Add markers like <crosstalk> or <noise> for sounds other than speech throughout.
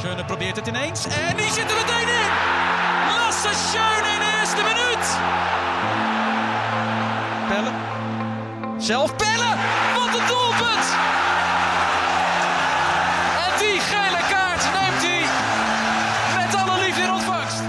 Schöne probeert het ineens en die zit er meteen in. Lasse Schöne in de eerste minuut. Pellen. Zelf Pellen. Wat een doelpunt. En die gele kaart neemt hij met alle liefde in ontvangst.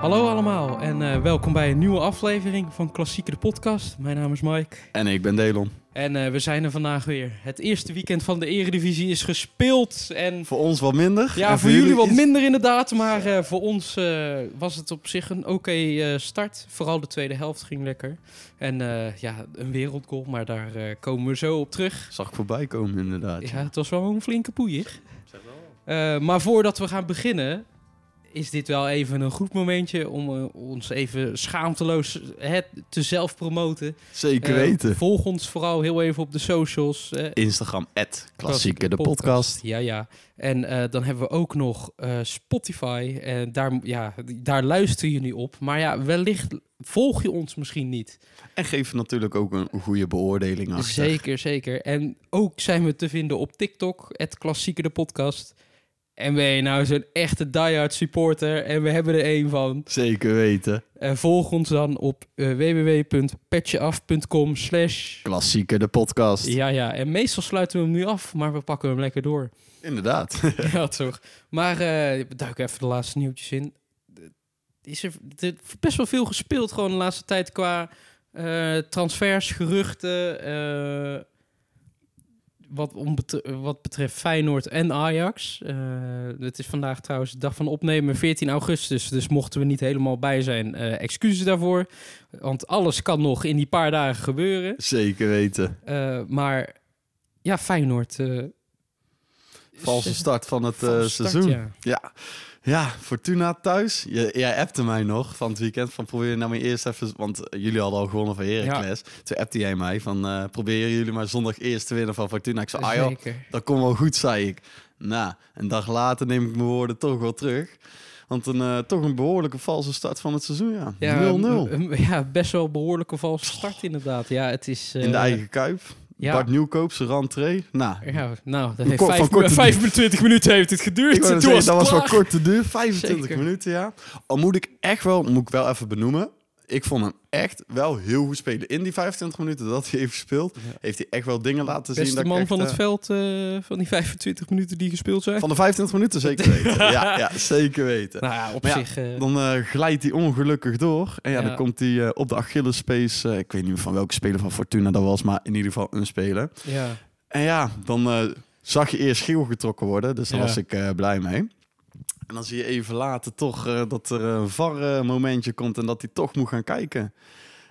Hallo allemaal en eh, welkom bij een nieuwe aflevering van Klassieker de podcast. Mijn naam is Mike En ik ben Delon. En eh, we zijn er vandaag weer. Het eerste weekend van de Eredivisie is gespeeld en Voor ons wat minder. ja, voor jullie wat minder inderdaad, maar eh, voor ons eh, was het op zich een oké start. Vooral de tweede helft ging lekker. En ja, een wereldgoal, maar daar komen we zo op terug. Zag ik voorbij komen inderdaad. Ja, het was wel een flinke poeier. Maar voordat we gaan beginnen, is dit wel even een goed momentje om eh, ons even schaamteloos hè, te zelf promoten. Zeker Eh, weten. volg ons vooral heel even op de socials. eh, Instagram, klassieker de podcast. Ja, ja. En eh, dan hebben we ook nog Spotify. En daar, ja, daar luisteren jullie op. Maar ja, wellicht volg je ons misschien niet. En geef natuurlijk ook een goede beoordeling achter. Zeker, zeker. En ook zijn we te vinden op TikTok, het klassieke de podcast. En ben je nou zo'n echte diehard supporter en we hebben er een van. Zeker weten. En volg ons dan op uh, www.petjeaf.com slash... Klassieker de podcast. Ja, ja. En meestal sluiten we hem nu af, maar we pakken hem lekker door. Inderdaad. <laughs> <laughs> ja, toch. Maar eh we duiken even de laatste nieuwtjes in. Is er, er is best wel veel gespeeld gewoon de laatste tijd qua eh, transfers, geruchten. Wat, onbetre- wat betreft Feyenoord en Ajax. Eh, het is vandaag trouwens de dag van opnemen, 14 augustus. Dus mochten we niet helemaal bij zijn, eh, excuses daarvoor. Want alles kan nog in die paar dagen gebeuren. Zeker weten. Eh, maar ja, Feyenoord... Valse start van het start, seizoen. ja. Ja. Ja, Fortuna thuis. Je, jij appte mij nog van het weekend van probeer nou maar eerst even... Want eh, jullie hadden al gewonnen van Heracles. Toen appte jij mij van uh, proberen jullie maar zondag eerst te winnen van Fortuna. Ik zei, ah joh, dat komt wel goed, zei ik. Nou, een dag later neem ik mijn woorden toch wel terug. Want een, uh, toch een behoorlijke valse start van het seizoen, ja. 0-0. Ja, ja, best wel een behoorlijke valse start inderdaad. Ja, het is... eh, In de eigen kuip. Ja. Bart Nieuwkoop, zijn rentree. Nou, Ja, nou, dat heeft vijf, van korte- 25 minuten heeft het geduurd. dat was wel kort te duur. 25 Zeker. minuten, ja. Al moet ik echt wel, moet ik wel even benoemen. Ik vond hem echt wel heel goed spelen. In die 25 minuten dat hij heeft gespeeld, Ja. heeft hij echt wel dingen laten zien. Beste dat ik man van het eh, veld eh, van die 25 minuten die gespeeld zijn. Van de 25 minuten zeker <laughs> weten. ja, ja, zeker weten. nou ja, op Maar zich... eh, Dan glijdt hij ongelukkig door. En ja, dan komt hij op de Achillespace. ik weet niet meer van welke speler van Fortuna dat was, maar in ieder geval een speler. ja. En ja, dan zag je eerst geel getrokken worden. Dus daar was ik blij mee. En dan zie je even later toch eh, dat er een VAR-momentje komt en dat hij toch moet gaan kijken.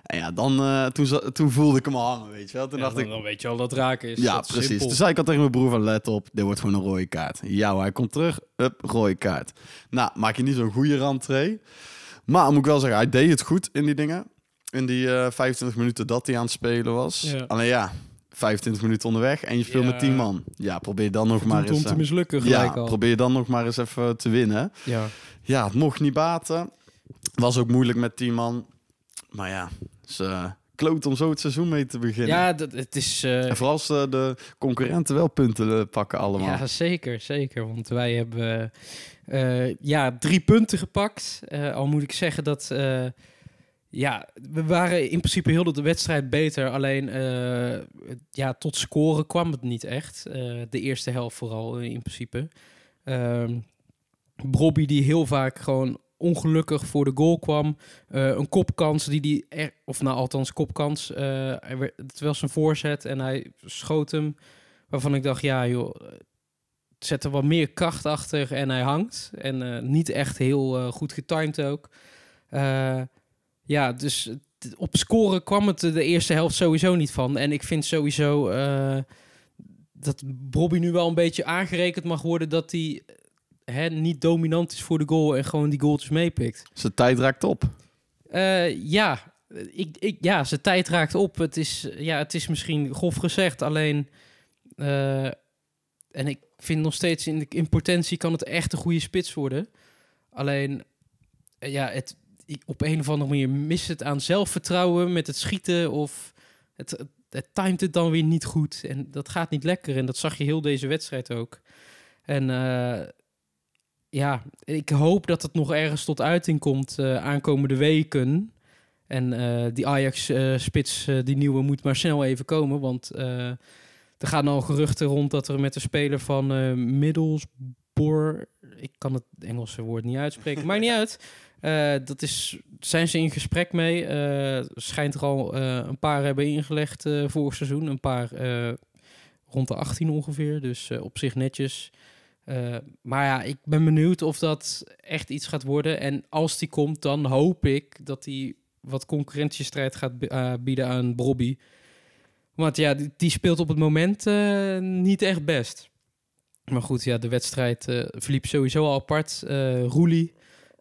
En ja, dan, eh, toen, toen voelde ik hem al hangen, weet je wel. Toen Ja, dacht dan, ik, dan weet je al dat raken is. ja, Dat precies. simpel. Toen zei ik al tegen mijn broer van, let op, dit wordt gewoon een rode kaart. Ja, hij komt terug, up, rode kaart. Nou, maak je niet zo'n goede rentree. Maar moet ik wel zeggen, hij deed het goed in die dingen. In die eh 25 minuten dat hij aan het spelen was. Ja. Alleen ja, 25 minuten onderweg en je speelt Ja. met 10 man. Ja, probeer dan nog maar Doet om eens... te eh, mislukken gelijk ja, al. probeer dan nog maar eens even te winnen. Ja. Ja, het mocht niet baten. Was ook moeilijk met 10 man. Maar ja, ze kloot om zo het seizoen mee te beginnen. ja, dat, het is... eh, En vooral als eh, de concurrenten wel punten eh, pakken allemaal. Ja, zeker, zeker. Want wij hebben eh, ja, drie punten gepakt. Eh, al moet ik zeggen dat... ja, we waren in principe heel de wedstrijd beter. Alleen eh, ja, tot scoren kwam het niet echt. Eh, de eerste helft vooral eh, in principe. Ehm Brobby die heel vaak gewoon ongelukkig voor de goal kwam. Een kopkans die die... Of nou, althans kopkans. werd- het was een voorzet en hij schoot hem. Waarvan ik dacht, ja joh, zet er wat meer kracht achter en hij hangt. En niet echt heel goed getimed ook. Ja, dus op scoren kwam het de eerste helft sowieso niet van. En ik vind sowieso eh, dat Bobby nu wel een beetje aangerekend mag worden dat hij hè, niet dominant is voor de goal en gewoon die goaltjes meepikt. Zijn tijd raakt op. Eh, ja, ik, ik, ja, zijn tijd raakt op. Het is, ja, het is misschien grof gezegd, alleen... eh, en ik vind nog steeds in, in potentie kan het echt een goede spits worden. Alleen, ja, het, op een of andere manier mist het aan zelfvertrouwen met het schieten of het, het, het timed het dan weer niet goed. En dat gaat niet lekker. En dat zag je heel deze wedstrijd ook. En eh, ja, ik hoop dat het nog ergens tot uiting komt eh, aankomende weken. En eh, die Ajax-spits, die nieuwe, moet maar snel even komen. Want er gaan al geruchten rond dat er met de speler van Middlesbrough... Ik kan het Engelse woord niet uitspreken, maakt niet <laughs> uit. Eh, dat is, zijn ze in gesprek mee. Eh, schijnt er al eh, een paar hebben ingelegd vorig seizoen. Een paar rond de 18 ongeveer. Dus op zich netjes. Maar ja, ik ben benieuwd of dat echt iets gaat worden. En als die komt, dan hoop ik dat hij wat concurrentiestrijd gaat bi- bieden aan Bobby. Want ja, die, die speelt op het moment niet echt best. Maar goed, ja, de wedstrijd verliep sowieso al apart. Roelie.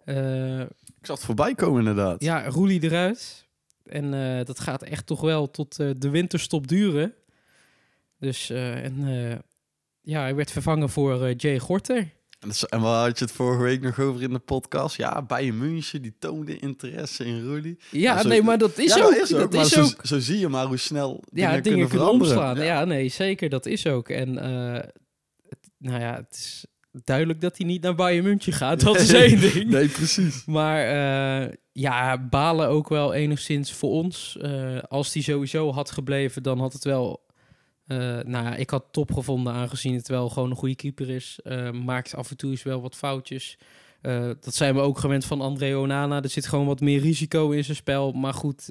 Ik zag het voorbij komen inderdaad. ja, Roelie eruit. En eh, dat gaat echt toch wel tot eh, de winterstop duren. Dus, eh, en ja, hij werd vervangen voor Jay Gorter. En, waar had je het vorige week nog over in de podcast? Ja, Bayern München, die toonde interesse in Roelie. Ja, zo- nee, maar dat is ja, ook. dat is ook. dat maar is zo, ook zo zie je maar hoe snel ja, dingen, dingen kunnen, veranderen. omslaan. Ja. nee, zeker, dat is ook. En het- nou ja, het is duidelijk dat hij niet naar Bayern München gaat. Dat is <laughs> één ding. Nee, precies. Maar eh, ja, balen ook wel enigszins voor ons. Eh, als die sowieso had gebleven, dan had het wel... eh, nou ja, ik had top gevonden aangezien het wel gewoon een goede keeper is. Maakt af en toe eens wel wat foutjes. Dat zijn we ook gewend van André Onana. Er zit gewoon wat meer risico in zijn spel. Maar goed,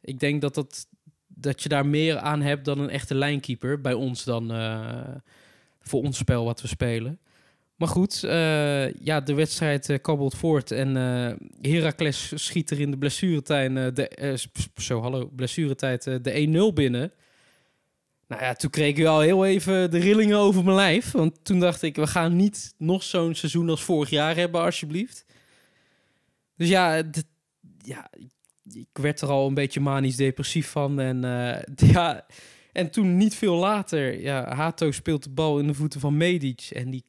ik denk dat, dat, dat je daar meer aan hebt dan een echte lijnkeeper. Bij ons dan voor ons spel wat we spelen. Maar goed, eh, ja, de wedstrijd eh, kabbelt voort. En eh Heracles schiet er in de blessuretijd, de, zo, hallo, blessuretijd de 1-0 binnen. Nou ja, toen kreeg ik al heel even de rillingen over mijn lijf. Want toen dacht ik, we gaan niet nog zo'n seizoen als vorig jaar hebben, alsjeblieft. Dus ja, ja ik- werd er al een beetje manisch depressief van. En, <laughs> ja, en toen niet veel later, ja, Hato speelt de bal in de voeten van Medic. En die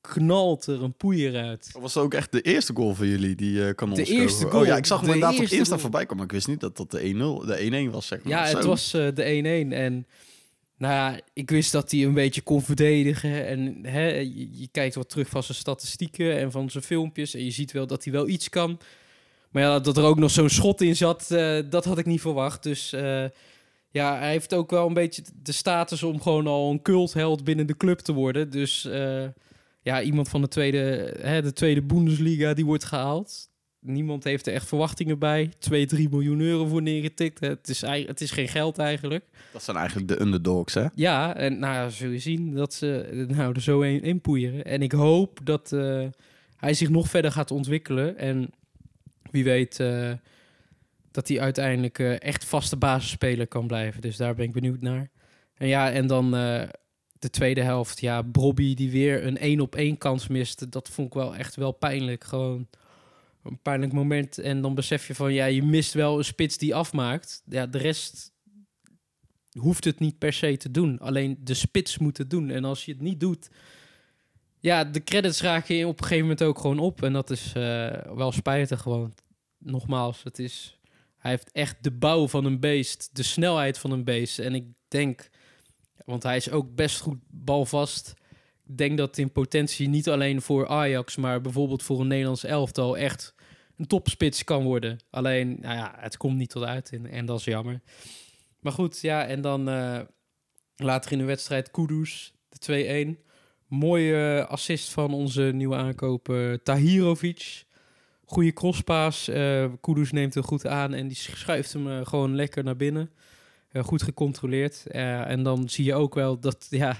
knalt er een poeier uit. Dat was ook echt de eerste goal van jullie, die uh, kan De eerste goal. Oh ja, ik zag hem De inderdaad op Insta goal. voorbij komen, maar ik wist niet dat dat de 1-0, de 1-1 was, zeg maar. Ja, het was eh, de 1-1. En nou ja, ik wist dat hij een beetje kon verdedigen. En hè, je, je kijkt wat terug van zijn statistieken en van zijn filmpjes. En je ziet wel dat hij wel iets kan. Maar ja, dat er ook nog zo'n schot in zat, eh, dat had ik niet verwacht. Dus eh, ja, hij heeft ook wel een beetje de status om gewoon al een cultheld binnen de club te worden. Dus eh, ja, iemand van de tweede, hè, de tweede Bundesliga die wordt gehaald. Niemand heeft er echt verwachtingen bij. 2, 3 miljoen euro voor neergetikt. Het is, het is geen geld eigenlijk. Dat zijn eigenlijk de underdogs, hè? Ja, en nou zul je zien dat ze nou, er zo in, in poeieren. En ik hoop dat eh, hij zich nog verder gaat ontwikkelen. En wie weet eh, dat hij uiteindelijk eh, echt vaste basisspeler kan blijven. Dus daar ben ik benieuwd naar. En ja, en dan eh, de tweede helft. Ja, Bobby die weer een één op één kans miste. Dat vond ik wel echt wel pijnlijk. Gewoon een pijnlijk moment. En dan besef je van, ja, je mist wel een spits die afmaakt. Ja, de rest hoeft het niet per se te doen. Alleen de spits moet het doen. En als je het niet doet... Ja, de credits raken je op een gegeven moment ook gewoon op. En dat is eh, wel spijtig gewoon. Nogmaals, het is... Hij heeft echt de bouw van een beest. De snelheid van een beest. En ik denk... Want hij is ook best goed balvast. Ik denk dat in potentie niet alleen voor Ajax... maar bijvoorbeeld voor een Nederlands elftal... echt een topspits kan worden. Alleen, nou ja, het komt niet tot uit. En, dat is jammer. Maar goed, ja, en dan eh, later in de wedstrijd Kudus, de 2-1. Mooie eh, assist van onze nieuwe aankoop eh, Tahirovic. Goede crosspaas. eh Kudus neemt hem goed aan en die schuift hem eh, gewoon lekker naar binnen. Eh, goed gecontroleerd. En dan zie je ook wel dat, ja,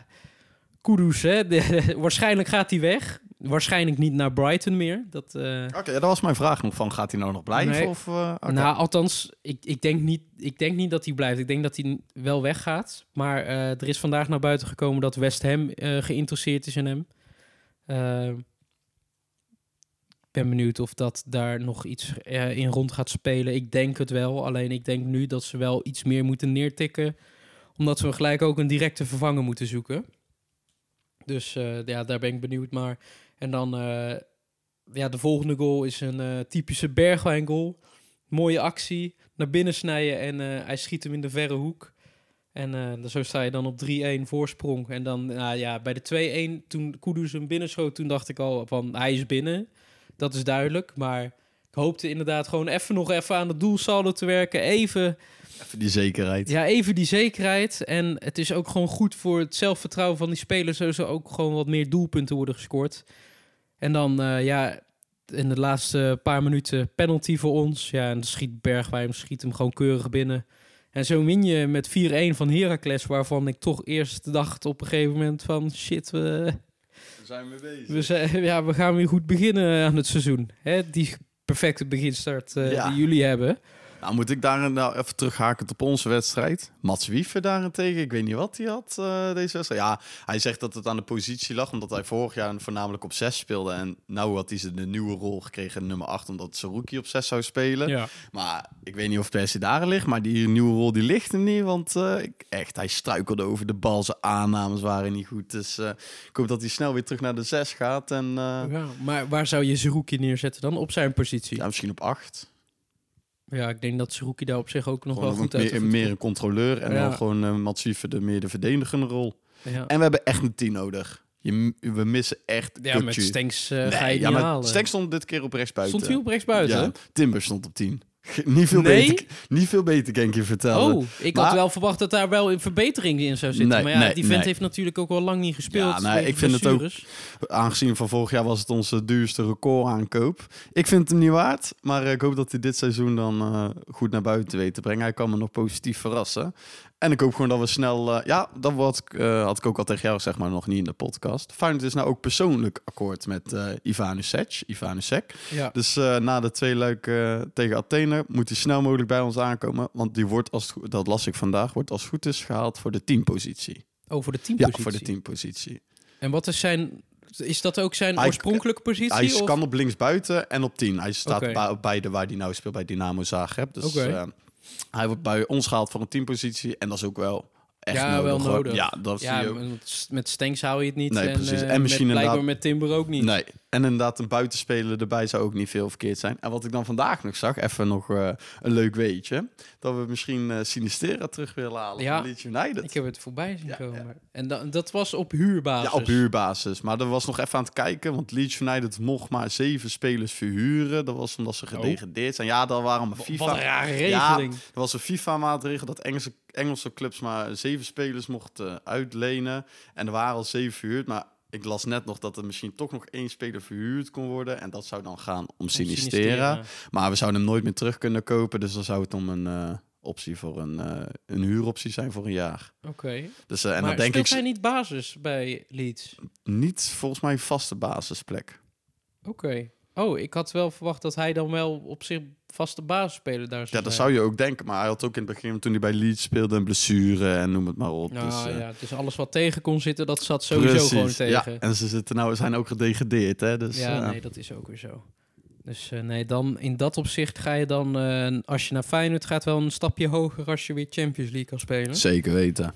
Kudus, hè, de- <laughs> waarschijnlijk gaat hij weg. Waarschijnlijk niet naar Brighton meer. Dat, Oké, dat was mijn vraag nog van, gaat hij nou nog blijven? Nee. Of, nou, althans, ik, ik, denk niet, ik denk niet dat hij blijft. Ik denk dat hij wel weggaat. Maar er is vandaag naar buiten gekomen dat West Ham geïnteresseerd is in hem. Ben benieuwd of dat daar nog iets eh, in rond gaat spelen. Ik denk het wel. Alleen ik denk nu dat ze wel iets meer moeten neertikken. Omdat we gelijk ook een directe vervanger moeten zoeken. Dus eh, ja, daar ben ik benieuwd naar. En dan eh, ja, de volgende goal is een typische Bergwijn goal. Mooie actie, naar binnen snijden en hij schiet hem in de verre hoek. En zo sta je dan op 3-1 voorsprong. En dan nou ja, bij de 2-1, toen Kudus hem binnenschoot, toen dacht ik al van hij is binnen. Dat is duidelijk. Maar ik hoopte inderdaad gewoon even nog even aan het doelsaldo te werken. Even, Even die zekerheid. ja, even die zekerheid. En het is ook gewoon goed voor het zelfvertrouwen van die spelers. Zo ze ook gewoon wat meer doelpunten worden gescoord. En dan, eh, ja, in de laatste paar minuten penalty voor ons. Ja, en dan schiet Bergwijn schiet hem gewoon keurig binnen. En zo win je met 4-1 van Heracles, waarvan ik toch eerst dacht op een gegeven moment van shit, We zijn mee bezig. we, zijn, <laughs> ja, we gaan weer goed beginnen aan het seizoen. Hè? Die perfecte beginstart eh, Ja. die jullie hebben. Nou, moet ik daar nou even terughaken op onze wedstrijd. Mats Wiever daarentegen, ik weet niet wat hij had uh, deze wedstrijd. Ja, hij zegt dat het aan de positie lag, omdat hij vorig jaar voornamelijk op 6 speelde. En nou had hij ze de nieuwe rol gekregen, nummer 8, omdat Saruki op 6 zou spelen. Ja. Maar ik weet niet of het per se daar ligt, maar die nieuwe rol die ligt hem niet. Want uh, echt, hij struikelde over de bal, zijn aannames waren niet goed. Dus uh, ik hoop dat hij snel weer terug naar de 6 gaat. En, ja, maar waar zou je Zerouki neerzetten dan? Op zijn positie? ja, misschien op 8. Ja, ik denk dat Zerouki daar op zich ook nog Gewoon wel goed meer, uit meer een controleur en Ja. dan gewoon uh, Mats Wiever de meer de verdedigende rol. Ja, En we hebben echt een 10 nodig. Je, we missen echt ja met. Stenks uh, Nee, ga je ja, maar halen. Stenks stond dit keer op rechtsbuiten. Stond hij op rechtsbuiten? Ja, Timber stond op 10. Niet, veel Nee? beter, niet veel beter, kan ik je vertellen. Oh, ik Maar- had wel verwacht dat daar wel een verbetering in zou zitten. Nee, maar ja, nee, die vent heeft natuurlijk ook wel lang niet gespeeld. Ja, nee, vanwege ik vind het ook-. Aangezien van vorig jaar was het onze duurste record aankoop. Ik vind hem niet waard, maar ik hoop dat hij dit seizoen dan eh, goed naar buiten weet te brengen. Hij kan me nog positief verrassen. En ik hoop gewoon dat we snel... eh, ja, dat wat, eh, had ik ook al tegen jou gezegd, maar nog niet in de podcast. Feyenoord is nou ook persoonlijk akkoord met eh Ivanusek. Ivanusek. Ja. Dus na de twee leuke tegen Athene moet hij snel mogelijk bij ons aankomen. Want die wordt, als het dat las ik vandaag, wordt als het goed is gehaald voor de teampositie. Over de Ja, teampositie. voor de teampositie. En wat is zijn... Is dat ook zijn Hij- oorspronkelijke positie? Hij of- kan op linksbuiten en op 10. Hij staat bij, beide waar hij nou speelt bij Dynamo Zagreb. Dus. Hij wordt bij ons gehaald voor een teampositie. En dat is ook wel echt ja, nodig. wel hoor. nodig. Ja, dat ja, zie je ook. met- Stenks hou je het niet. Nee, en, precies. eh, En misschien met, inderdaad- met Timber ook niet. Nee, en inderdaad een buitenspeler erbij zou ook niet veel verkeerd zijn. En wat ik dan vandaag nog zag, even nog eh, een leuk weetje. Dat we misschien eh Sinistera terug willen halen Ja. van Leeds United. Ik heb het voorbij zien Ja, komen. En da- dat was op huurbasis. Ja, op huurbasis. Maar er was nog even aan het kijken, want Leeds United mocht maar zeven spelers verhuren. Dat was omdat ze gedegradeerd zijn. Ja, dat waren maar FIFA. Wat een rare Ja, regeling. Er was een FIFA-maatregel dat Engelse, Engelse clubs maar zeven spelers mochten uitlenen. En er waren al zeven verhuurd. Maar ik las net nog dat er misschien toch nog één speler verhuurd kon worden. En dat zou dan gaan om Sinistera. Sinistera. Maar we zouden hem nooit meer terug kunnen kopen. Dus dan zou het om een eh, optie voor een, eh, een huuroptie zijn voor een jaar. Oké. Dus, eh, en Maar dan denk ik hij niet basis bij Leeds? niet volgens mij vaste basisplek. Oké. Oh, ik had wel verwacht dat hij dan wel op zich vaste basisspeler daar zou Ja, dat zou je ook denken. Maar hij had ook in het begin, toen hij bij Leeds speelde, een blessure en noem het maar op. Nou dus, eh, ja, dus alles wat tegen kon zitten, dat zat sowieso precies. gewoon tegen. Ja, en ze zitten nou, zijn ook gedegradeerd, hè? Dus, Ja, eh, nee, dat is ook weer zo. Dus eh, nee, dan in dat opzicht ga je dan, als je naar Feyenoord gaat, wel een stapje hoger als je weer Champions League kan spelen. Zeker weten.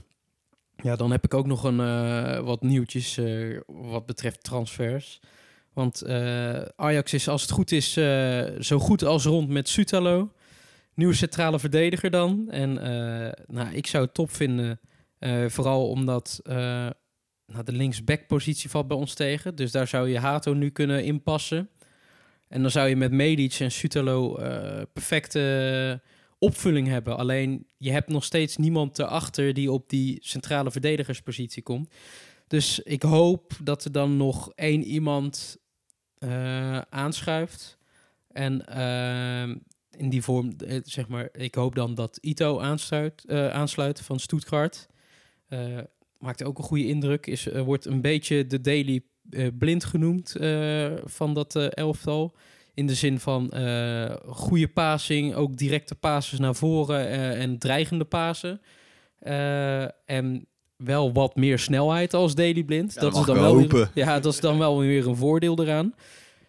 Ja, dan heb ik ook nog een, wat nieuwtjes wat betreft transfers. Want eh, Ajax is, als het goed is, eh, zo goed als rond met Sutalo. Nieuwe centrale verdediger dan. En eh, nou, ik zou het top vinden, vooral omdat nou, de linksback-positie valt bij ons tegen. Dus daar zou je Hato nu kunnen inpassen. En dan zou je met Medic en Sutalo perfecte opvulling hebben. Alleen je hebt nog steeds niemand erachter die op die centrale verdedigerspositie komt. Dus ik hoop dat er dan nog één iemand eh, aanschuift. En ehm, in die vorm, eh, zeg maar, ik hoop dan dat Ito aansluit, eh, aansluit van Stuttgart. Maakt ook een goede indruk. Is, wordt een beetje de Daily Blind genoemd van dat elftal. In de zin van goede passing, ook directe passes naar voren en dreigende pasen. En wel wat meer snelheid als Daily Blind. Ja, dat is dan wel weer, ja, dat is dan wel weer een voordeel eraan.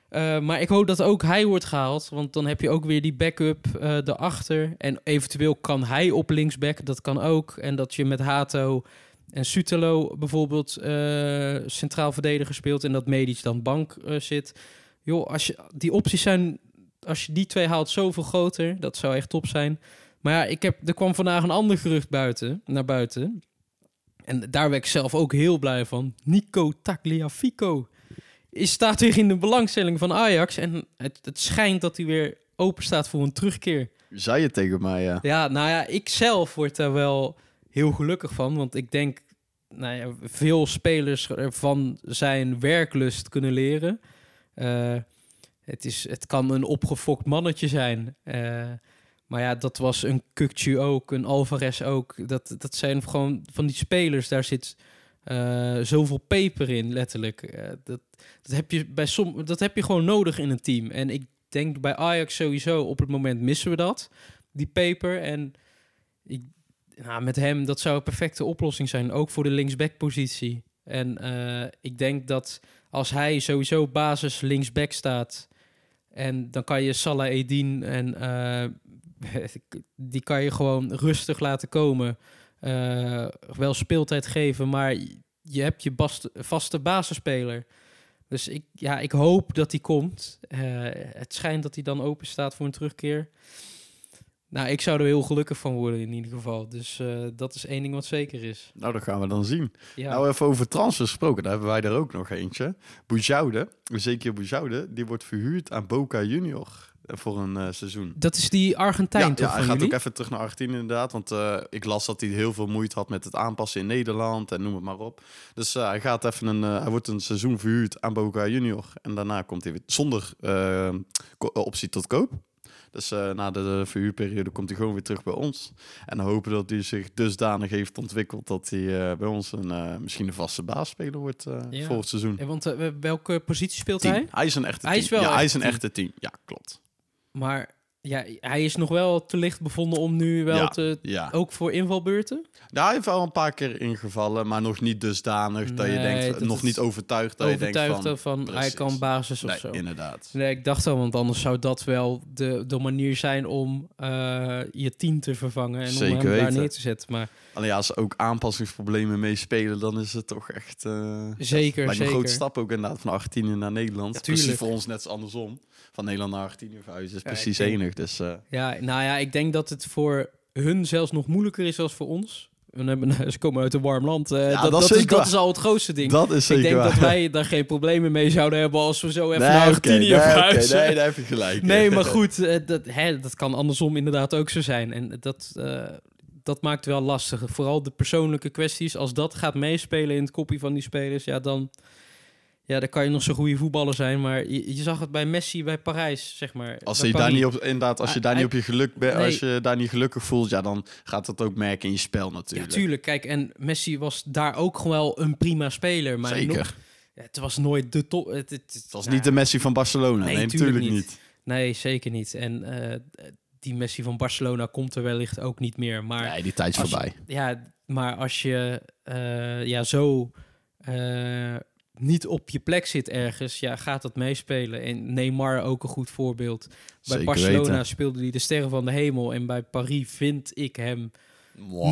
Eh, maar ik hoop dat ook hij wordt gehaald. Want dan heb je ook weer die backup eh erachter. En eventueel kan hij op linksback. Dat kan ook. En dat je met Hato en Sutelo bijvoorbeeld eh, centraal verdediger speelt. En dat Medic dan bank zit. Joh, als je, die opties zijn... Als je die twee haalt, zoveel groter. Dat zou echt top zijn. Maar ja, ik heb, er kwam vandaag een ander gerucht buiten, naar buiten. En daar werd ik zelf ook heel blij van. Nico Tagliafico is, staat weer in de belangstelling van Ajax. En het, het schijnt dat hij weer open staat voor een terugkeer. Zei je tegen mij, ja. Ja, nou ja, ik zelf word daar wel heel gelukkig van. Want ik denk, nou ja, veel spelers van zijn werklust kunnen leren. Eh, het, is, het kan een opgefokt mannetje zijn. Eh, maar ja, dat was een Kukcu ook, een Alvarez ook. Dat, dat zijn gewoon van die spelers, daar zit eh, zoveel peper in, letterlijk. Eh, dat, dat, heb je bij som, dat heb je gewoon nodig in een team. En ik denk bij Ajax sowieso, op het moment missen we dat, die peper. En ik, nou, met hem, dat zou een perfecte oplossing zijn, ook voor de linksback-positie. En eh, ik denk dat als hij sowieso basis linksback staat... en dan kan je Salah Edin en <laughs> die kan je gewoon rustig laten komen. Eh, wel speeltijd geven, maar je hebt je bast- vaste basisspeler. Dus ik, ja, ik hoop dat hij komt. Eh, het schijnt dat hij dan open staat voor een terugkeer. Nou, ik zou er heel gelukkig van worden in ieder geval. Dus eh, dat is één ding wat zeker is. Nou, dat gaan we dan zien. Ja, Nou, even over transfers gesproken. Daar hebben wij er ook nog eentje. Boujoude, zeker Boujoude, die wordt verhuurd aan Boca Junior voor een eh, seizoen. dat is die Argentijn Ja, toch ja, hij gaat jullie? ook even terug naar Argentinië inderdaad. Want eh, ik las dat hij heel veel moeite had met het aanpassen in Nederland en noem het maar op. Dus eh, hij gaat even een, hij wordt een seizoen verhuurd aan Boca Junior. En daarna komt hij weer zonder optie tot koop. Dus na de verhuurperiode komt hij gewoon weer terug bij ons. En hopen dat hij zich dusdanig heeft ontwikkeld dat hij bij ons een, misschien een vaste baasspeler wordt Ja. voor het seizoen. Eh, Want welke positie speelt hij? Hij is een echte Hij is wel ja, hij is een echte tien. Ja, klopt. Maar ja, hij is nog wel te licht bevonden om nu wel Ja, te... Ja. Ook voor invalbeurten? Ja, hij heeft wel een paar keer ingevallen, maar nog niet dusdanig dat je denkt, dat nog niet overtuigd dat Overtuigd je denkt van... van, hij kan basis of Nee, zo. inderdaad. Nee, ik dacht al, want anders zou dat wel de, de manier zijn om eh, je team te vervangen en Zeker om hem daar neer te zetten. Maar Alleen ja, als er ook aanpassingsproblemen meespelen, dan is het toch echt... eh zeker, me een zeker. grote stap ook inderdaad van Argentinië naar Nederland. Ja, precies voor ons net andersom. Van Nederland naar Argentinië verhuizen is Ja, precies ik denk- enig. Dus eh, Ja, nou ja, ik denk dat het voor hun zelfs nog moeilijker is dan voor ons. We hebben, <laughs> ze komen uit een warm land. eh, Ja, dat, dat is dat, al het grootste ding. dat is ik zeker denk waar. dat wij daar geen problemen mee zouden hebben als we zo even nee, naar Argentinië nee, verhuizen. nee, daar heb je gelijk. Nee, maar goed, eh, dat, hè, dat kan andersom inderdaad ook zo zijn. En dat, dat maakt wel lastig. Vooral de persoonlijke kwesties. Als dat gaat meespelen in het kopie van die spelers, ja, dan, ja, dan kan je nog zo'n goede voetballer zijn. Maar je, je zag het bij Messi bij Parijs, zeg maar. Als je, daar niet op, inderdaad, als je daar niet op je geluk bent, Nee. als je daar niet gelukkig voelt, ja, dan gaat dat ook merken in je spel Ja, natuurlijk. tuurlijk. Kijk, en Messi was daar ook gewoon wel een prima speler. Maar Zeker. nog- ja, het was nooit de top. Het, het, Het was niet de Messi van Barcelona. Nee, Nee, tuurlijk natuurlijk niet. niet. Nee, zeker niet. En eh, die Messi van Barcelona komt er wellicht ook niet meer. Maar Nee, die tijd is je- voorbij. Ja, maar als je eh, ja, zo eh, niet op je plek zit ergens, ja, gaat dat meespelen. En Neymar ook een goed voorbeeld. Bij Zeker Barcelona weten. speelde hij de sterren van de hemel. En bij Paris vind ik hem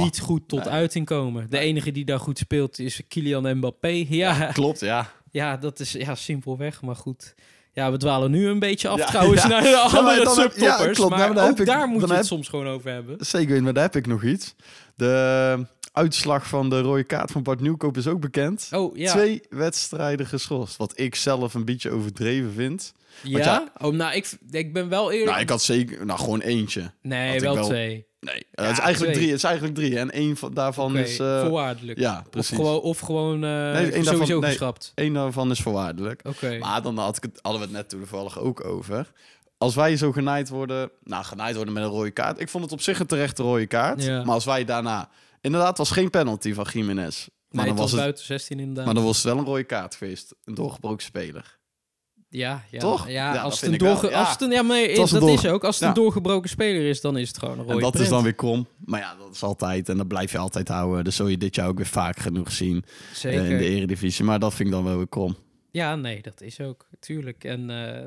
niet goed tot Nee. uiting komen. De enige die daar goed speelt is Kylian Mbappé. Ja, Klopt, ja. ja dat is ja, simpelweg, maar goed. Ja, we dwalen nu een beetje af Ja, trouwens ja. naar de andere dan heb- ja, subtoppers. klopt. maar Nou, maar dan ook ik- daar moet je het soms gewoon over hebben. Zeker, maar daar heb ik nog iets. De uitslag van de rode kaart van Bart Nieuwkoop is ook bekend. Oh, ja. Twee wedstrijden geschorst. Wat ik zelf een beetje overdreven vind. Ja? ja- Oh, nou, ik, ik ben wel eerlijk... Nou, ik had zeker... Nou, gewoon eentje. nee, wel, wel- twee. Nee, Ja, het is eigenlijk twee. drie. Het is eigenlijk drie. En één van, daarvan is... eh voorwaardelijk. ja, of precies. gewoon, of gewoon eh, één daarvan- sowieso nee. geschrapt. Eén daarvan is voorwaardelijk. Oké. Maar dan had ik het, hadden we het net toevallig ook over. Als wij zo genaaid worden... Nou, genaaid worden met een rode kaart. Ik vond het op zich een terechte rode kaart. Ja. Maar als wij daarna... Inderdaad, het was geen penalty van Jiménez. Maar, nee, dan het was het, buiten 16 inderdaad. maar dan was het wel een rode kaart geweest. Een doorgebroken speler. ja, ja, Toch? Ja, Ja, als het een doorge... Ja. Als het een, ja, maar dat is ook. Als het Ja. een doorgebroken speler is, dan is het gewoon een rode En dat is dan weer krom. Maar ja, dat is altijd. En dat blijf je altijd houden. Dus zul je dit jaar ook weer vaak genoeg zien eh, Zeker. in de eredivisie. Maar dat vind ik dan wel weer krom. Ja, nee, dat is ook. Tuurlijk. En eh,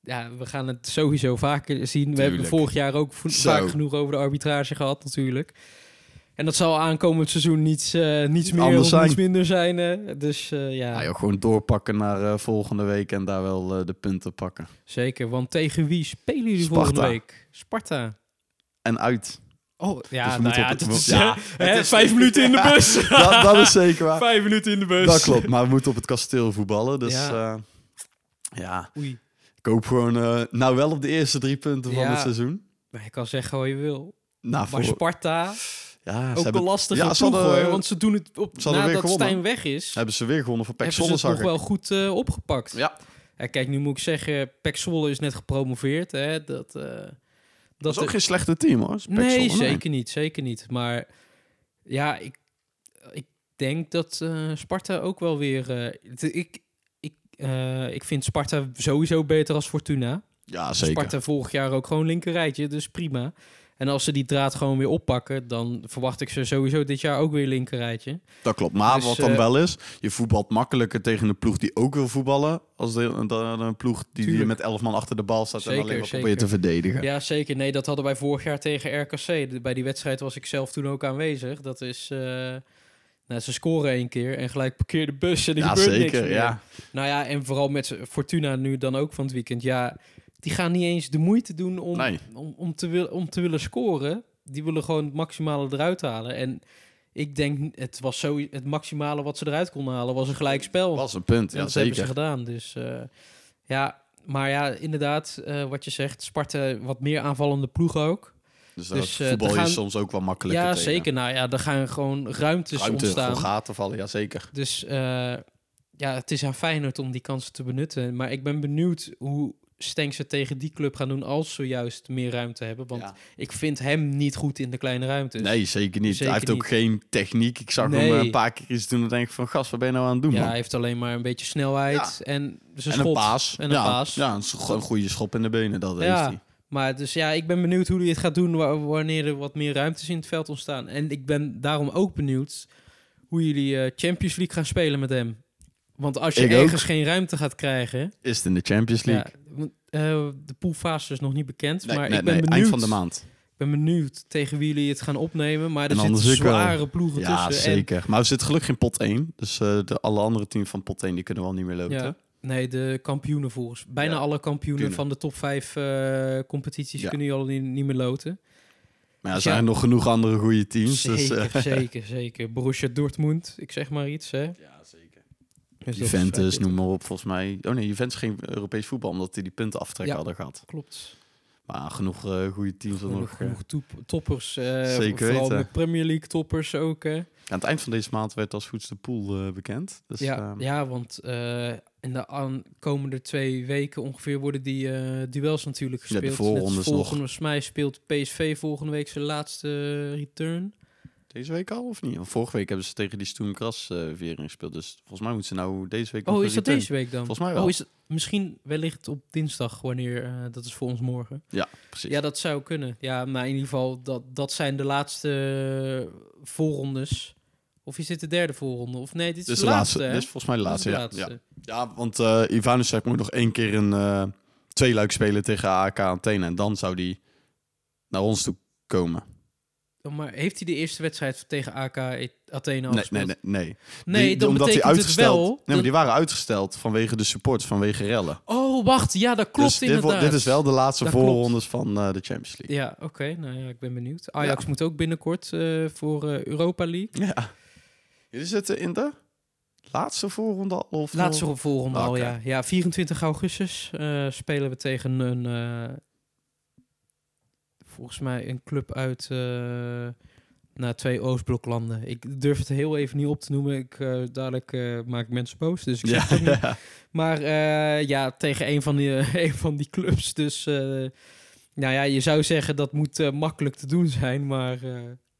ja, we gaan het sowieso vaker zien. We hebben vorig jaar ook vaak genoeg over de arbitrage gehad, natuurlijk. En dat zal aankomend seizoen niets, eh, niets meer Anders of zijn. niets minder zijn. Dus eh, ja, Ja, joh, gewoon doorpakken naar eh, volgende week. En daar wel de punten pakken. zeker. Want tegen wie spelen jullie Sparta. volgende week? Sparta. En uit. Oh, ja, Dus we nou ja, op is, <laughs> ja, hè, het is- vijf minuten in de <laughs> bus. dat, dat is zeker waar. Vijf minuten in de bus. Dat klopt, maar we moeten op het kasteel voetballen. Dus Ja. ja, ja Oei. ik hoop gewoon nou wel op de eerste drie punten van Ja. het seizoen. Maar je kan zeggen wat je wil. Nou, Maar voor, Sparta, ja, ook hebben, een lastige ja, ploeg hadden- hoor. Want ze doen het op, ze weer nadat gewonnen. Stijn weg is. hebben ze weer gewonnen van Pek hebben ze Zwolle, het nog wel goed eh, opgepakt. Ja, Ja, kijk, nu moet ik zeggen, Pek Zwolle is net gepromoveerd. Hè? Dat, eh, dat is ook geen slechte team hoor. Nee, Zwolle, zeker niet, zeker niet. Maar ja, ik, ik denk dat eh, Sparta ook wel weer... ik, ik, ik vind Sparta sowieso beter als Fortuna. Ja, zeker. Sparta vorig jaar ook gewoon linkerrijtje, dus prima. En als ze die draad gewoon weer oppakken, dan verwacht ik ze sowieso dit jaar ook weer linkerrijtje. Dat klopt. Maar Dus, wat dan eh, wel is, je voetbalt makkelijker tegen een ploeg die ook wil voetballen, als de, dan een ploeg die, die met elf man achter de bal staat Zeker, en alleen maar probeert te verdedigen. Ja, zeker. Nee, dat hadden wij vorig jaar tegen RKC. Bij die wedstrijd was ik zelf toen ook aanwezig. Dat is... eh, nou, ze scoren één keer en gelijk parkeer de bus en er Ja, gebeurt niks zeker. meer. Ja. Nou ja, en vooral met Fortuna nu dan ook van het weekend. Ja, die gaan niet eens de moeite doen om, Nee. om, om, te, wil, om te willen scoren. Die willen gewoon het maximale eruit halen. En ik denk, het was zo het maximale wat ze eruit konden halen, was een gelijk spel. was een punt. En Ja, dat hebben ze zeker. gedaan. Dus eh, ja, maar ja, inderdaad, eh, wat je zegt, Sparta wat meer aanvallende ploeg ook. Dus, Dus, eh, voetbal gaan- is soms ook wel makkelijker ja, tegen. zeker. Nou ja, er gaan gewoon ruimtes Ruimte ontstaan. voor gaten vallen, ja zeker. Dus ja, het is aan Feyenoord om die kansen te benutten. Maar ik ben benieuwd hoe Stenks het tegen die club gaan doen als ze juist meer ruimte hebben. Want Ja. ik vind hem niet goed in de kleine ruimtes. Nee, zeker niet. Zeker hij heeft ook niet. geen techniek. Ik zag Nee. hem een paar keer iets doen en denk ik van, gast, wat ben je nou aan het doen, Ja, man? hij heeft alleen maar een beetje snelheid en zijn en schot. een paas. En een ja, paas. Ja, een, een goede schop in de benen, dat Ja. heeft hij. Maar dus ja, ik ben benieuwd hoe hij het gaat doen wa- wanneer er wat meer ruimtes in het veld ontstaan. En ik ben daarom ook benieuwd hoe jullie eh, Champions League gaan spelen met hem. Want als je Ik ook. ergens geen ruimte gaat krijgen... Is het in de Champions League? Ja, eh, de poolfase is nog niet bekend, nee, maar nee, ik ben nee, benieuwd. eind van de maand. Ik ben benieuwd tegen wie jullie het gaan opnemen. Maar er En zitten wel. zware ploegen Ja, tussen. En- zeker. Maar we zitten gelukkig in pot 1. Dus eh, de, alle andere teams van pot 1 die kunnen wel niet meer loten. ja, nee, de kampioenen volgens. Bijna Ja, alle kampioenen kunnen. van de top 5 eh, competities Ja. kunnen jullie al niet, niet meer loten. Maar ja, er Ja. zijn nog genoeg andere goede teams. Dus, Zeker, eh, <laughs> zeker, zeker. Borussia Dortmund, ik zeg maar iets. Hè? Juventus, vrij noem maar op, volgens mij. Oh nee, Juventus geen Europees voetbal, omdat die die punten aftrek Ja. hadden gehad. Klopt. Maar genoeg eh, goede teams er Genoeg, nog. eh. genoeg top- toppers. eh, Zeker vooral weten. met Premier League toppers ook. Hè? Aan het eind van deze maand werd als goed de pool bekend. Dus, ja, ehm, ja, want in de aankomende twee weken ongeveer worden die duels natuurlijk Ja, de gespeeld. Net nog. volgens mij speelt PSV volgende week zijn laatste return. Deze week al of niet? Want vorige week hebben ze tegen die Stoen Kras eh gespeeld. Dus volgens mij moeten ze nou deze week Oh, is dat deze week dan? Volgens mij wel. Oh, is het misschien wellicht op dinsdag, wanneer eh, dat is voor ons morgen. Ja, precies. Ja, dat zou kunnen. Ja, maar in ieder geval, dat, dat zijn de laatste eh, voorrondes. Of is dit de derde voorronde? Of nee, dit is Dit is de de laatste, laatste. Dit is volgens mij de laatste, ja. ja. Ja, want eh Ivanovic moet nog één keer een twee luik spelen tegen AK Athene. En dan zou die naar ons toe komen. Oh, Maar heeft hij de eerste wedstrijd tegen AK Athene al Nee, gespeeld? nee, nee. nee. Nee, Die- dan omdat betekent uitgesteld, het wel... Nee, maar die waren uitgesteld vanwege de supports, vanwege rellen. Oh, wacht. Ja, dat klopt dus dit, inderdaad. wordt- dit is wel de laatste Dat klopt. voorrondes van eh, de Champions League. Ja, oké. Nou ja, ik ben benieuwd. Ajax Ja. moet ook binnenkort eh, voor eh, Europa League. Ja. Jullie zitten in de laatste voorronde al? Of Laatste voorronde al, ja. Ja, 24 augustus spelen we tegen een... volgens mij een club uit... eh nou, twee Oostbloklanden. Ik durf het heel even niet op te noemen. Ik, eh, dadelijk eh, maak ik mensen boos, dus ik Ja, het <laughs> ja. Maar ja, tegen een van die, <laughs> een van die clubs. Dus nou ja, je zou zeggen dat moet makkelijk te doen zijn. Maar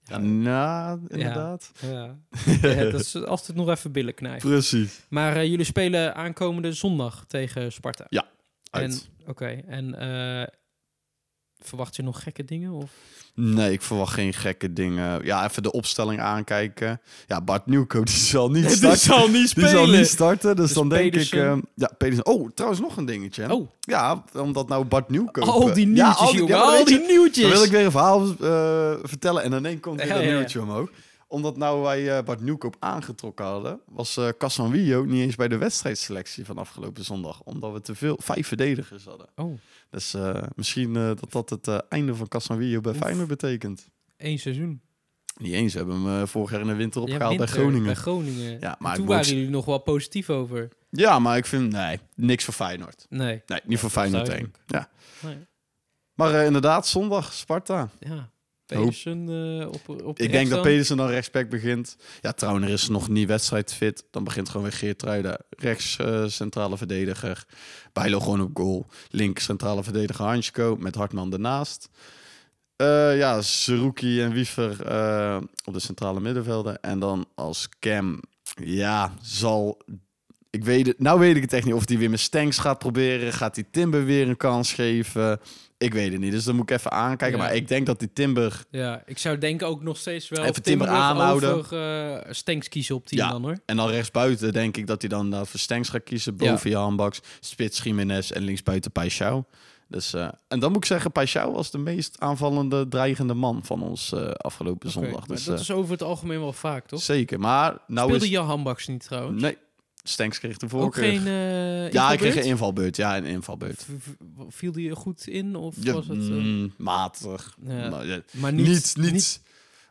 Ja, nou, inderdaad. ja, ja, dat is altijd nog even billen knijpen. Precies. Maar jullie spelen aankomende zondag tegen Sparta. En, Uit. Oké, en eh, verwacht je nog gekke dingen? Of? Nee, ik verwacht geen gekke dingen. Ja, even de opstelling aankijken. Ja, Bart Nieuwkoop die zal niet <laughs> starten. zal niet Die zal niet starten, dus, Dus dan denk Pedersen. ik... ehm, ja, Pedersen. Oh, trouwens nog een dingetje. Oh, Ja, omdat nou Bart Nieuwkoop... al die eh, nieuwtjes, ja, al die, jongen. ja, al die je, nieuwtjes. Dan wil ik weer een verhaal eh, vertellen en ineens komt weer Ja, een nieuwtje omhoog. Omdat nou wij eh, Bart Nieuwkoop aangetrokken hadden, was eh Casanvillo niet eens bij de wedstrijdselectie van afgelopen zondag. Omdat we te veel, vijf verdedigers hadden. Oh, Dus eh, misschien dat dat het einde van Casanvillo bij Oef. Feyenoord betekent. één seizoen. Niet eens, we hebben hem vorig jaar in de winter Ja, opgehaald bij Groningen. Bij Groningen. Ja, maar toen waren jullie nog wel positief over. Ja, maar ik vind, nee, niks voor Feyenoord. Nee. Nee, niet voor Feyenoord 1. duidelijk. Ja. nee. Maar inderdaad, zondag, Sparta. Ja. Pedersen eh, op, op Ik denk dat. Pedersen dan rechtsback begint. Ja, Trauner is nog niet wedstrijdfit. Dan begint gewoon weer Geertruida. Rechts eh, centrale verdediger. Bijlo gewoon op goal. Links centrale verdediger Hansko met Hartman ernaast. Eh, ja, Zerouki en Wiever op de centrale middenvelden. En dan als Cam, ja, zal... Ik weet het, nou weet ik het echt niet. Of hij weer met Stenks gaat proberen. Gaat hij Timber weer een kans geven? Ik weet het niet. Dus dan moet ik even aankijken. Ja. Maar ik denk dat die Timber Ja, ik zou denken ook nog steeds wel... Even Timber Timber aanhouden. over uh, Stenks kiezen op 10 Ja. dan, hoor. En dan rechtsbuiten denk ik dat hij dan uh, voor Stengs gaat kiezen. Boven Jan Baks, Spits Jiménez en linksbuiten Paixão. Dus, uh, en dan moet ik zeggen, Paixão was de meest aanvallende, dreigende man van ons uh, afgelopen Okay, zondag. Dus, dat is over het algemeen wel vaak, toch? Zeker, maar nou Speelde is... Jan Hambaks niet trouwens? Nee, Stengs kreeg de Ook voorkeur. geen uh, Ja, ik kreeg een invalbeurt. Ja, een invalbeurt. V viel die goed in? Of ja, was het... Mm, matig. Ja. Nou, ja, maar niet, niet, niet, niet,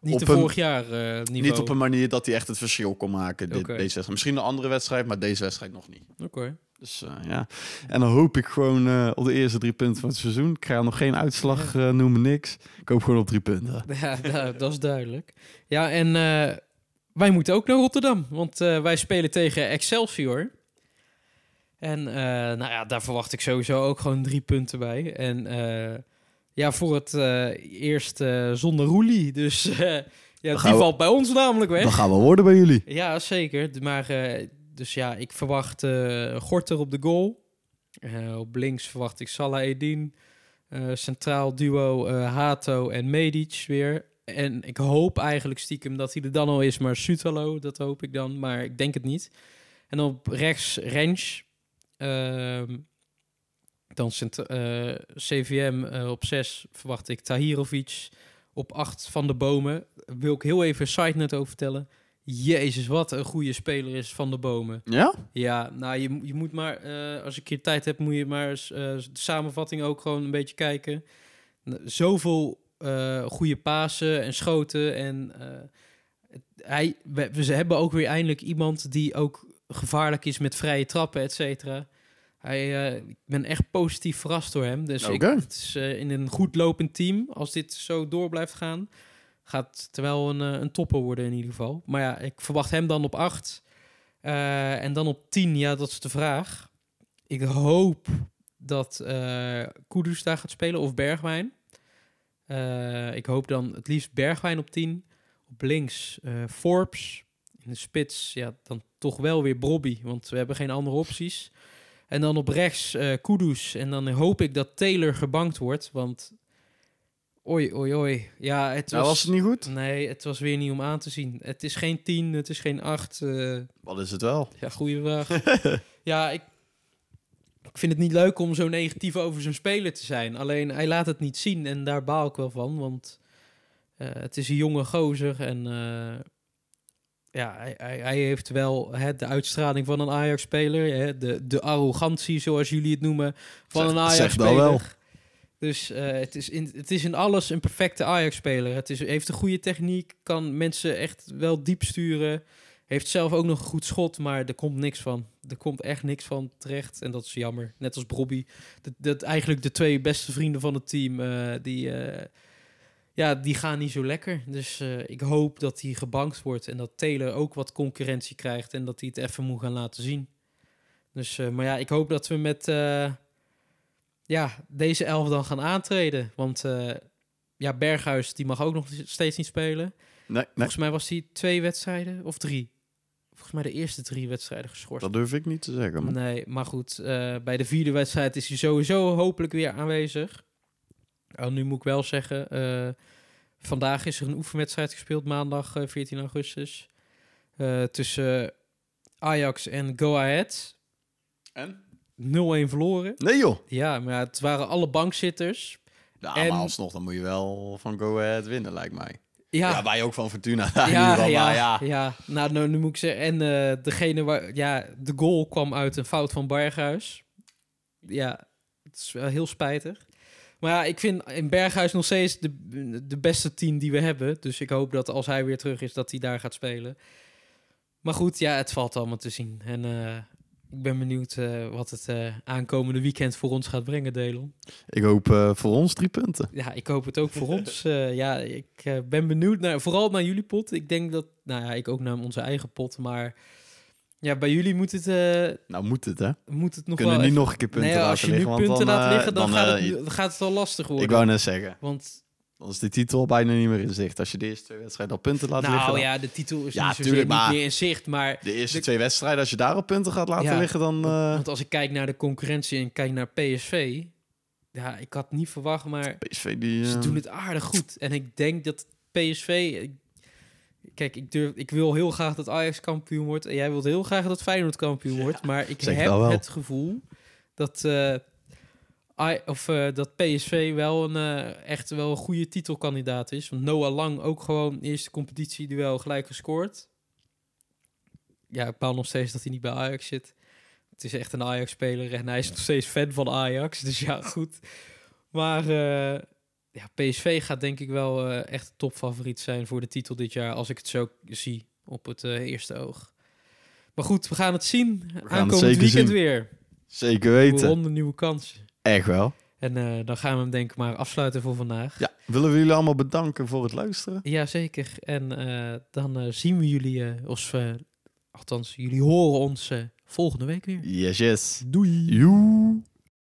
niet op de een- vorig jaar uh, niveau. niet op een manier dat hij echt het verschil kon maken. Dit. Deze wedstrijd. Misschien een andere wedstrijd, maar deze wedstrijd nog niet. Oké. Dus uh, ja, en dan hoop ik gewoon uh, op de eerste drie punten van het seizoen. Ik ga nog geen uitslag uh, noemen, niks. Ik hoop gewoon op drie punten. <laughs> Ja, nou, dat is duidelijk. Ja, en wij moeten ook naar Rotterdam, want uh, wij spelen tegen Excelsior. En uh, nou ja, daar verwacht ik sowieso ook gewoon drie punten bij. En uh, ja, voor het eerst zonder Roelie. Dus <laughs> ja, die we- valt bij ons namelijk weg. Dan gaan we worden bij jullie. Ja, zeker. Maar eh, dus ja, ik verwacht eh, Gorter op de goal. Eh, op links verwacht ik Salah Edin. Eh, centraal duo eh, Hato en Medic weer. En ik hoop eigenlijk stiekem dat hij er dan al is, maar Sutalo, dat hoop ik dan. Maar ik denk het niet. En op rechts Rens. Ehm, dan cent- eh, CVM eh, op 6 verwacht ik Tahirovic. Op 8 van de bomen. Wil ik heel even een side note over vertellen. Jezus, wat een goede speler is Van de Bomen. Ja? Ja, nou, je, je moet maar, eh, als je een keer tijd hebt, moet je maar eens, de samenvatting ook gewoon een beetje kijken. Zoveel eh goede pasen en schoten. En eh, hij, we, we hebben ook weer eindelijk iemand die ook gevaarlijk is met vrije trappen, et cetera. Hij, eh, ik ben echt positief verrast door hem. Dus ik, het is in een goed lopend team, als dit zo door blijft gaan, gaat het wel een, een topper worden in ieder geval. Maar ja, ik verwacht hem dan op 8. en dan op 10, ja, dat is de vraag. Ik hoop dat eh Kudus daar gaat spelen of Bergwijn. Eh, ik hoop dan het liefst Bergwijn op 10. Op links eh, Forbes. In de spits, ja, dan toch wel weer Brobby, want we hebben geen andere opties. En dan op rechts eh Kudus. En dan hoop ik dat Taylor gebankt wordt, want... Oei, oei, oei. Ja, het Nou, was... het niet goed? Nee, het was weer niet om aan te zien. Het is geen 10, het is geen 8. eh, Wat is het wel? ja, goede vraag. <laughs> ja, ik, ik vind het niet leuk om zo negatief over zo'n speler te zijn. Alleen hij laat het niet zien en daar baal ik wel van. Want eh, het is een jonge gozer en eh, ja, hij, hij, hij heeft wel hè, de uitstraling van een Ajax-speler. hè, De, de arrogantie, zoals jullie het noemen, van Zeg- een zeg dat wel. Ajax-speler. Dus eh, het, is in, het is in alles een perfecte Ajax-speler. Het is, heeft een goede techniek, kan mensen echt wel diep sturen. Heeft zelf ook nog een goed schot, maar er komt niks van. Er komt echt niks van terecht en dat is jammer. Net als Brobby. Dat, dat eigenlijk de twee beste vrienden van het team, eh, die, eh, ja, die gaan niet zo lekker. Dus eh, ik hoop dat hij gebankt wordt en dat Taylor ook wat concurrentie krijgt en dat hij het even moet gaan laten zien. Dus, maar ja, ik hoop dat we met ja, deze elf dan gaan aantreden. Want ja, Berghuis die mag ook nog steeds niet spelen. Nee, nee, Volgens mij was hij twee wedstrijden of drie. Volgens mij de eerste drie wedstrijden geschorst. dat durf ik niet te zeggen. man. Nee, maar goed, eh, bij de vierde wedstrijd is hij sowieso hopelijk weer aanwezig. Oh, nu moet ik wel zeggen, eh, vandaag is er een oefenwedstrijd gespeeld, maandag eh, 14 augustus. eh, tussen Ajax en Go Ahead. En? 0-1 verloren. Nee joh. Ja, maar het waren alle bankzitters. Ja, En- maar alsnog, dan moet je wel van Go Ahead winnen, lijkt mij. Ja, Ja, wij ook van Fortuna. <laughs> Ja, ja, ja. ja. Nou, nou, nu moet ik zeggen. En eh, degene waar. Ja, de goal kwam uit een fout van Berghuis. Ja, het is wel heel spijtig. Maar ja, ik vind in Berghuis nog steeds de, de beste team die we hebben. Dus ik hoop dat als hij weer terug is, dat hij daar gaat spelen. Maar goed, ja, het valt allemaal te zien. En eh, ik ben benieuwd eh, wat het eh, aankomende weekend voor ons gaat brengen, Delon. Ik hoop eh, voor ons drie punten. Ja, ik hoop het ook voor ons. <laughs> Ja, ik ben benieuwd naar, vooral naar jullie pot. Ik denk dat, nou ja, ik ook naar onze eigen pot. Maar ja, bij jullie moet het, Nou moet het, hè? moet het nog kunnen wel niet even- nog een keer punten nee, laten als je nu liggen. punten dan, laat liggen, dan, gaat, het, dan gaat het wel lastig worden. Ik wou net zeggen, Want, dan is de titel bijna niet meer in zicht. Als je de eerste twee wedstrijden al punten laat liggen. nou dan- ja, de titel is Ja, niet, tuurlijk, meer in zicht. Maar De eerste De- twee wedstrijden, als je daar al punten gaat laten Ja, liggen, dan... eh, Want als ik kijk naar de concurrentie en kijk naar PSV... Ja, ik had niet verwacht, maar PSV die... ze eh, doen het aardig goed. En ik denk dat PSV... kijk, ik, durf, ik wil heel graag dat Ajax kampioen wordt. En jij wilt heel graag dat Feyenoord kampioen wordt. Maar ik heb het gevoel dat, eh, of, eh, dat PSV wel een, eh, echt wel een goede titelkandidaat is. Want Noah Lang ook gewoon eerste competitieduel gelijk gescoord. Ja, ik baal nog steeds dat hij niet bij Ajax zit. Het is echt een Ajax-speler en hij is nog steeds fan van Ajax. <laughs> Dus ja, goed. Maar eh, ja, PSV gaat denk ik wel echt topfavoriet zijn voor de titel dit jaar. Als ik het zo zie op het eerste oog. Maar goed, we gaan het zien. het Aankomend zeker weekend zien. weer. Zeker Nieuwe weten. ronde, nieuwe kansen. Echt wel. En eh, dan gaan we hem denk ik maar afsluiten voor vandaag. Ja, willen we jullie allemaal bedanken voor het luisteren? Jazeker. En eh, dan eh, zien we jullie, of, althans, jullie horen ons volgende week weer. Yes, yes. Doei! Joe.